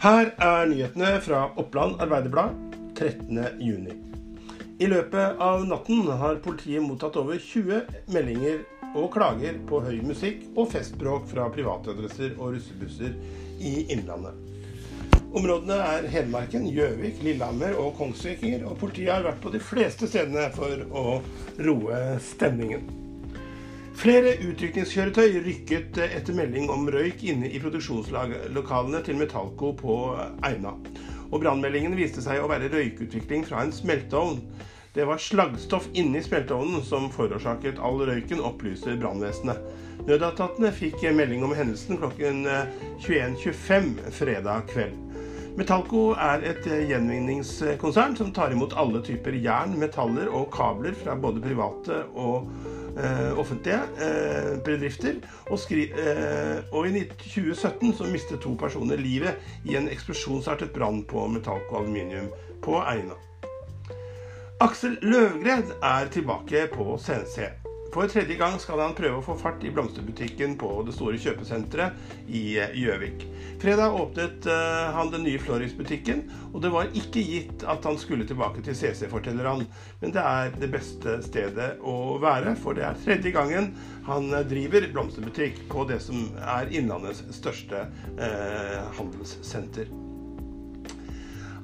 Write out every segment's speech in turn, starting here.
Her er nyhetene fra Oppland Arbeiderblad 13.6. I løpet av natten har politiet mottatt over 20 meldinger og klager på høy musikk og festbråk fra privatadresser og russebusser i Innlandet. Områdene er Hedmarken, Gjøvik, Lillehammer og Kongsvinger, og politiet har vært på de fleste stedene for å roe stemningen. Flere utrykningskjøretøy rykket etter melding om røyk inne i produksjonslokalene til Metallco på Eina. Og Brannmeldingen viste seg å være røykutvikling fra en smelteovn. Det var slaggstoff inni smelteovnen som forårsaket all røyken, opplyser brannvesenet. Nødetatene fikk melding om hendelsen klokken 21.25 fredag kveld. Metallco er et gjenvinningskonsern som tar imot alle typer jern, metaller og kabler fra både private og eh, offentlige eh, bedrifter. Og, eh, og, i 2017 så mistet to personer livet i en eksplosjonsartet brann på Metallco Aluminium på Eina. Aksel Løvgred er tilbake på CNC. For tredje gang skal han prøve å få fart i blomsterbutikken på det store kjøpesenteret i eh, Gjøvik. Fredag åpnet uh, han den nye Floris-butikken, og det var ikke gitt at han skulle tilbake til CC, forteller han. Men det er det beste stedet å være, for det er tredje gangen han driver blomsterbutikk på det som er Innlandets største handelssenter.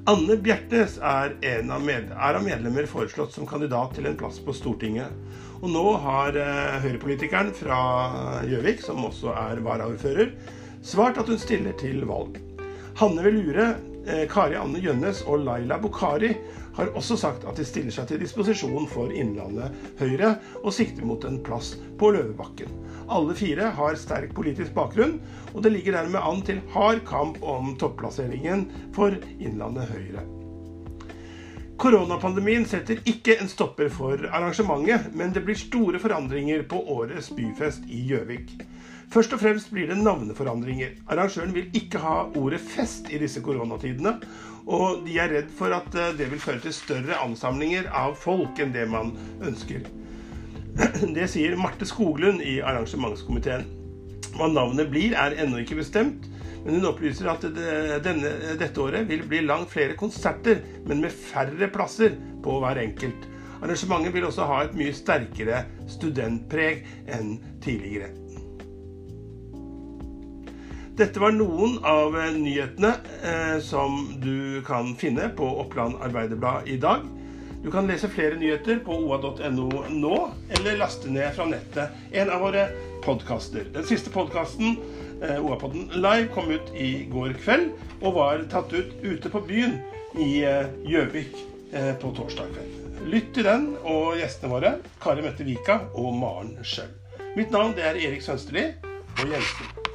Anne Bjertnæs er, av er av medlemmer foreslått som kandidat til en plass på Stortinget. Og nå har eh, høyrepolitikeren fra Gjøvik, som også er varaordfører, svart at hun stiller til valg. Hanne Velure, eh, Kari Anne Gjønnes og Laila Bukhari har også sagt at de stiller seg til disposisjon for Innlandet Høyre og sikter mot en plass på Løvebakken. Alle fire har sterk politisk bakgrunn, og det ligger dermed an til hard kamp om topplasseringen for Innlandet Høyre. Koronapandemien setter ikke en stopper for arrangementet, men det blir store forandringer på årets byfest i Gjøvik. Først og fremst blir det navneforandringer. Arrangøren vil ikke ha ordet 'fest' i disse koronatidene, og de er redd for at eh, det vil føre til større ansamlinger av folk enn det man ønsker. Det sier Marte Skoglund i arrangementskomiteen. Hva navnet blir, er ennå ikke bestemt, men hun opplyser at denne, dette året vil bli langt flere konserter, men med færre plasser på hver enkelt. Arrangementet vil også ha et mye sterkere studentpreg enn tidligere. Dette var noen av nyhetene eh, som du kan finne på Oppland Arbeiderblad i dag. Du kan lese flere nyheter på oa.no nå, eller laste ned fra nettet en av våre podkaster. Den siste podkasten, eh, OA-podden Live, kom ut i går kveld og var tatt ut ute på byen i eh, Gjøvik eh, på torsdag kveld. Lytt til den og gjestene våre, Kari Mette Vika og Maren Schjøll. Mitt navn er Erik Sønsterli og Jensen.